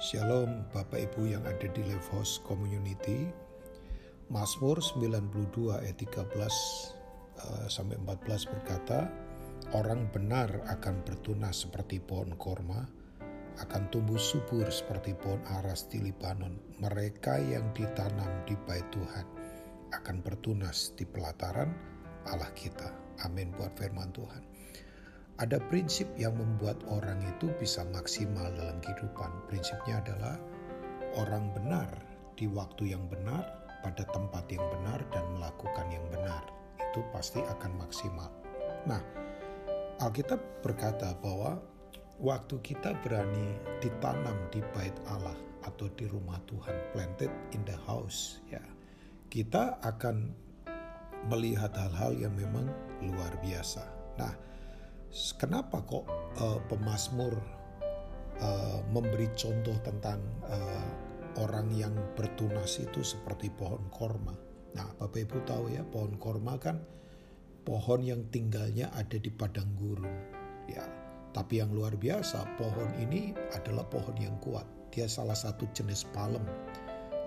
Shalom Bapak Ibu yang ada di Live House Community. Mazmur 92 ayat 13 uh, sampai 14 berkata, Orang benar akan bertunas seperti pohon korma, akan tumbuh subur seperti pohon aras di Libanon. Mereka yang ditanam di bait Tuhan akan bertunas di pelataran Allah kita. Amin buat firman Tuhan. Ada prinsip yang membuat orang itu bisa maksimal dalam kehidupan. Prinsipnya adalah orang benar di waktu yang benar, pada tempat yang benar, dan melakukan yang benar. Itu pasti akan maksimal. Nah, Alkitab berkata bahwa waktu kita berani ditanam di bait Allah atau di rumah Tuhan, planted in the house, ya, kita akan melihat hal-hal yang memang luar biasa. Nah, kenapa kok uh, pemazmur uh, memberi contoh tentang uh, orang yang bertunas itu seperti pohon korma. Nah, Bapak Ibu tahu ya, pohon korma kan pohon yang tinggalnya ada di padang gurun. Ya, tapi yang luar biasa, pohon ini adalah pohon yang kuat. Dia salah satu jenis palem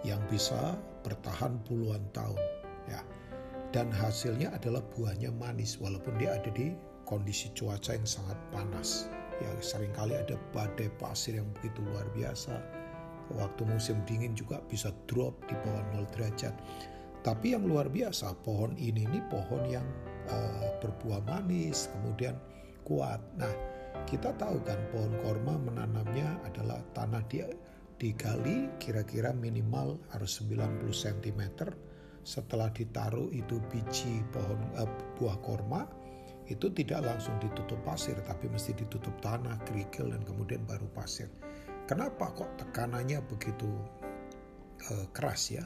yang bisa bertahan puluhan tahun. Ya, dan hasilnya adalah buahnya manis walaupun dia ada di kondisi cuaca yang sangat panas. Ya sering kali ada badai pasir yang begitu luar biasa. Waktu musim dingin juga bisa drop di bawah 0 derajat. Tapi yang luar biasa, pohon ini ini pohon yang uh, berbuah manis, kemudian kuat. Nah, kita tahu kan pohon korma menanamnya adalah tanah dia digali kira-kira minimal harus 90 cm. Setelah ditaruh itu biji pohon uh, buah korma, itu tidak langsung ditutup pasir tapi mesti ditutup tanah, kerikil dan kemudian baru pasir. Kenapa kok tekanannya begitu uh, keras ya?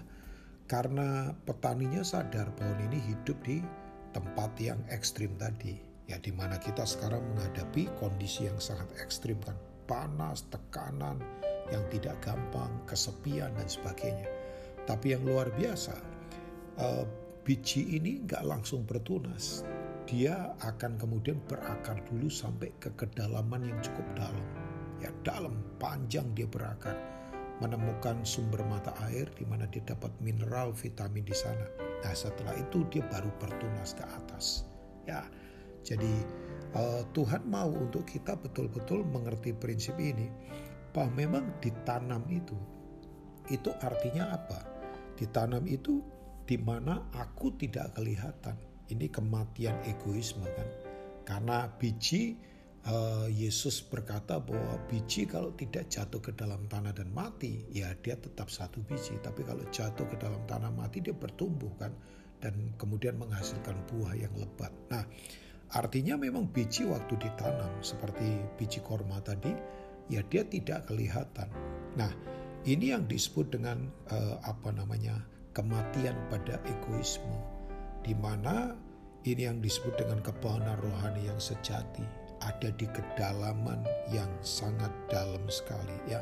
Karena petaninya sadar pohon ini hidup di tempat yang ekstrim tadi. Ya di mana kita sekarang menghadapi kondisi yang sangat ekstrim kan. Panas, tekanan yang tidak gampang, kesepian dan sebagainya. Tapi yang luar biasa, uh, biji ini nggak langsung bertunas dia akan kemudian berakar dulu sampai ke kedalaman yang cukup dalam. Ya, dalam, panjang dia berakar. Menemukan sumber mata air di mana dia dapat mineral, vitamin di sana. Nah, setelah itu dia baru bertunas ke atas. Ya, jadi uh, Tuhan mau untuk kita betul-betul mengerti prinsip ini bahwa memang ditanam itu itu artinya apa? Ditanam itu di mana aku tidak kelihatan ini kematian egoisme kan. Karena biji uh, Yesus berkata bahwa biji kalau tidak jatuh ke dalam tanah dan mati, ya dia tetap satu biji. Tapi kalau jatuh ke dalam tanah mati dia bertumbuh kan dan kemudian menghasilkan buah yang lebat. Nah, artinya memang biji waktu ditanam seperti biji korma tadi, ya dia tidak kelihatan. Nah, ini yang disebut dengan uh, apa namanya kematian pada egoisme di mana ini yang disebut dengan kebahagiaan rohani yang sejati ada di kedalaman yang sangat dalam sekali ya.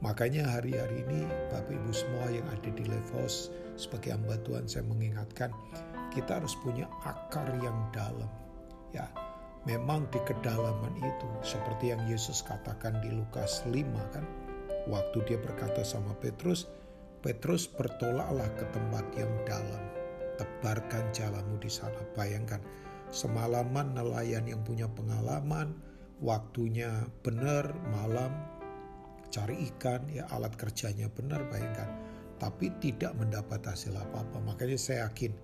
Makanya hari-hari ini Bapak Ibu semua yang ada di Levos sebagai hamba Tuhan saya mengingatkan kita harus punya akar yang dalam ya. Memang di kedalaman itu seperti yang Yesus katakan di Lukas 5 kan waktu dia berkata sama Petrus Petrus bertolaklah ke tempat yang dalam tebarkan jalamu di sana. Bayangkan, semalaman nelayan yang punya pengalaman, waktunya benar, malam, cari ikan, ya alat kerjanya benar, bayangkan. Tapi tidak mendapat hasil apa-apa. Makanya saya yakin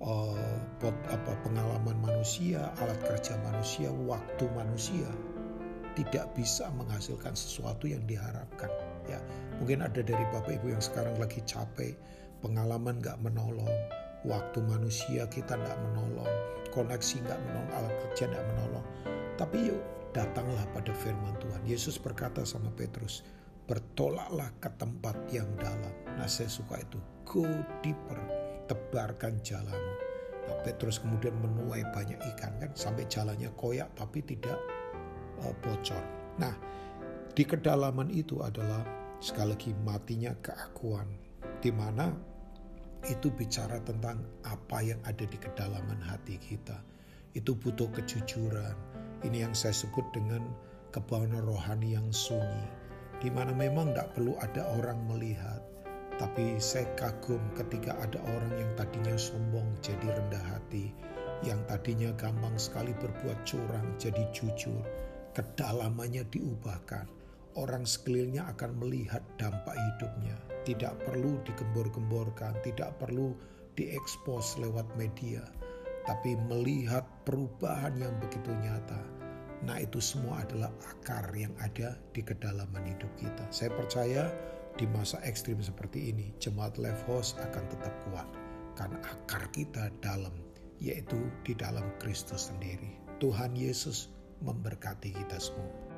uh, pot, apa, pengalaman manusia, alat kerja manusia, waktu manusia tidak bisa menghasilkan sesuatu yang diharapkan. Ya, mungkin ada dari bapak ibu yang sekarang lagi capek, pengalaman nggak menolong, waktu manusia kita tidak menolong, koneksi nggak menolong, alat kerja tidak menolong. Tapi yuk datanglah pada firman Tuhan. Yesus berkata sama Petrus, bertolaklah ke tempat yang dalam. Nah saya suka itu, go deeper, tebarkan jalanmu. Nah Petrus kemudian menuai banyak ikan kan, sampai jalannya koyak tapi tidak uh, bocor. Nah di kedalaman itu adalah sekali lagi matinya keakuan, di mana itu bicara tentang apa yang ada di kedalaman hati kita. Itu butuh kejujuran. Ini yang saya sebut dengan kebawahan rohani yang sunyi. di mana memang tidak perlu ada orang melihat. Tapi saya kagum ketika ada orang yang tadinya sombong jadi rendah hati, yang tadinya gampang sekali berbuat curang jadi jujur, kedalamannya diubahkan. Orang sekelilingnya akan melihat dampak hidupnya. Tidak perlu digembor-gemborkan, tidak perlu diekspos lewat media, tapi melihat perubahan yang begitu nyata Nah itu semua adalah akar yang ada di kedalaman hidup kita. Saya percaya di masa ekstrim seperti ini, jemaat House akan tetap kuat. Karena akar kita dalam, yaitu di dalam Kristus sendiri. Tuhan Yesus memberkati kita semua.